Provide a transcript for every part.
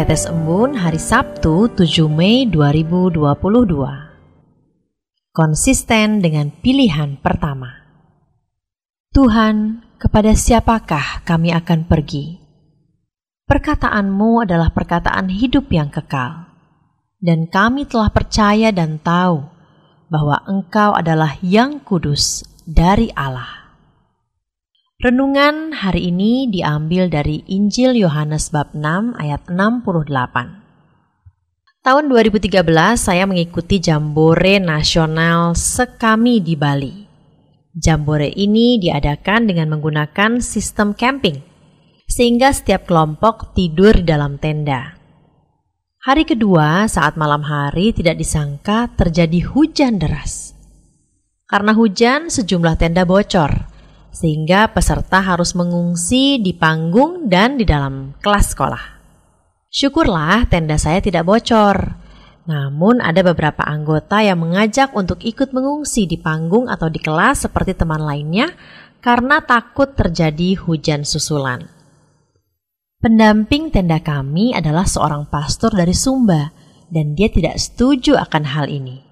Tetes Embun hari Sabtu 7 Mei 2022 konsisten dengan pilihan pertama. Tuhan, kepada siapakah kami akan pergi? Perkataanmu adalah perkataan hidup yang kekal, dan kami telah percaya dan tahu bahwa Engkau adalah yang kudus dari Allah. Renungan hari ini diambil dari Injil Yohanes bab 6 ayat 68. Tahun 2013 saya mengikuti Jambore Nasional Sekami di Bali. Jambore ini diadakan dengan menggunakan sistem camping, sehingga setiap kelompok tidur di dalam tenda. Hari kedua, saat malam hari tidak disangka terjadi hujan deras. Karena hujan, sejumlah tenda bocor, sehingga peserta harus mengungsi di panggung dan di dalam kelas sekolah. Syukurlah tenda saya tidak bocor. Namun ada beberapa anggota yang mengajak untuk ikut mengungsi di panggung atau di kelas seperti teman lainnya karena takut terjadi hujan susulan. Pendamping tenda kami adalah seorang pastor dari Sumba dan dia tidak setuju akan hal ini.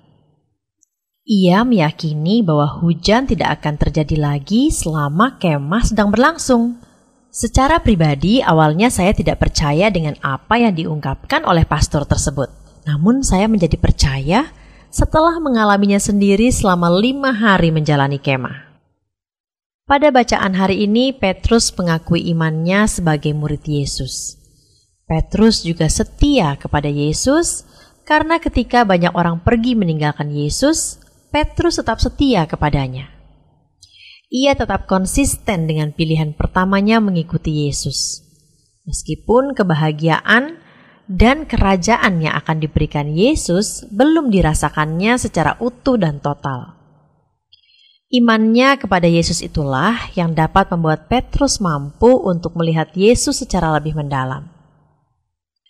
Ia meyakini bahwa hujan tidak akan terjadi lagi selama kemah sedang berlangsung. Secara pribadi, awalnya saya tidak percaya dengan apa yang diungkapkan oleh pastor tersebut. Namun saya menjadi percaya setelah mengalaminya sendiri selama lima hari menjalani kemah. Pada bacaan hari ini, Petrus mengakui imannya sebagai murid Yesus. Petrus juga setia kepada Yesus karena ketika banyak orang pergi meninggalkan Yesus, Petrus tetap setia kepadanya ia tetap konsisten dengan pilihan pertamanya mengikuti Yesus. Meskipun kebahagiaan dan kerajaan yang akan diberikan Yesus belum dirasakannya secara utuh dan total. Imannya kepada Yesus itulah yang dapat membuat Petrus mampu untuk melihat Yesus secara lebih mendalam.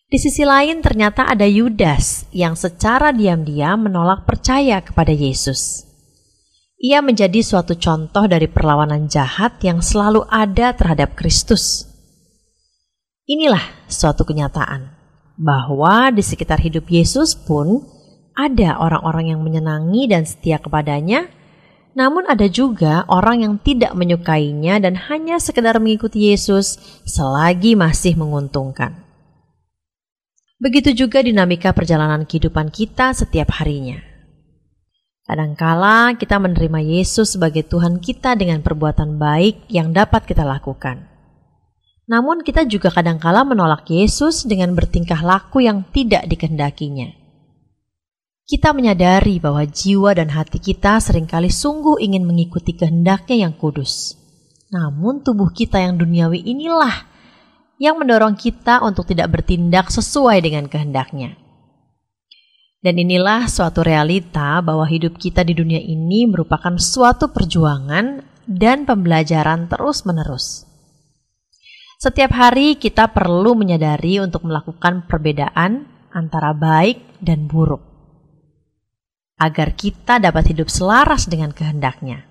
Di sisi lain, ternyata ada Yudas yang secara diam-diam menolak percaya kepada Yesus. Ia menjadi suatu contoh dari perlawanan jahat yang selalu ada terhadap Kristus. Inilah suatu kenyataan bahwa di sekitar hidup Yesus pun ada orang-orang yang menyenangi dan setia kepadanya, namun ada juga orang yang tidak menyukainya dan hanya sekedar mengikuti Yesus selagi masih menguntungkan. Begitu juga dinamika perjalanan kehidupan kita setiap harinya. Kadangkala kita menerima Yesus sebagai Tuhan kita dengan perbuatan baik yang dapat kita lakukan. Namun kita juga kadangkala menolak Yesus dengan bertingkah laku yang tidak dikehendakinya. Kita menyadari bahwa jiwa dan hati kita sering kali sungguh ingin mengikuti kehendaknya yang kudus. Namun tubuh kita yang duniawi inilah yang mendorong kita untuk tidak bertindak sesuai dengan kehendaknya. Dan inilah suatu realita bahwa hidup kita di dunia ini merupakan suatu perjuangan dan pembelajaran terus-menerus. Setiap hari kita perlu menyadari untuk melakukan perbedaan antara baik dan buruk, agar kita dapat hidup selaras dengan kehendaknya.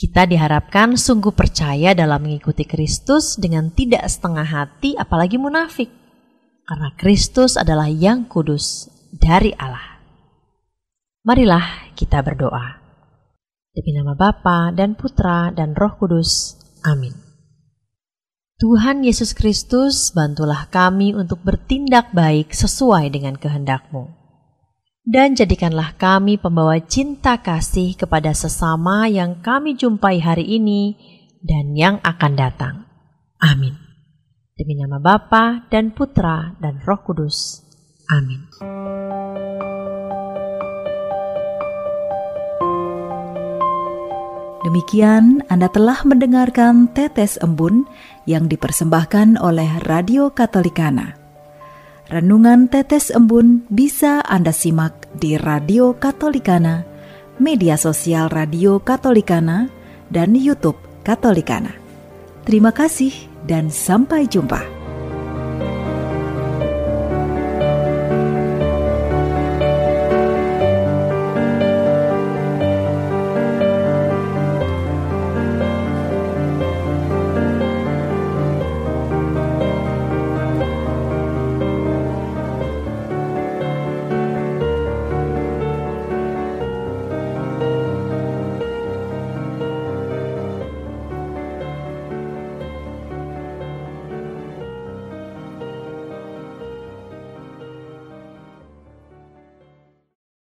Kita diharapkan sungguh percaya dalam mengikuti Kristus dengan tidak setengah hati, apalagi munafik, karena Kristus adalah yang kudus dari Allah. Marilah kita berdoa. Demi nama Bapa dan Putra dan Roh Kudus. Amin. Tuhan Yesus Kristus, bantulah kami untuk bertindak baik sesuai dengan kehendak-Mu. Dan jadikanlah kami pembawa cinta kasih kepada sesama yang kami jumpai hari ini dan yang akan datang. Amin. Demi nama Bapa dan Putra dan Roh Kudus. Amin. Demikian Anda telah mendengarkan Tetes Embun yang dipersembahkan oleh Radio Katolikana. Renungan Tetes Embun bisa Anda simak di Radio Katolikana, media sosial Radio Katolikana, dan YouTube Katolikana. Terima kasih dan sampai jumpa.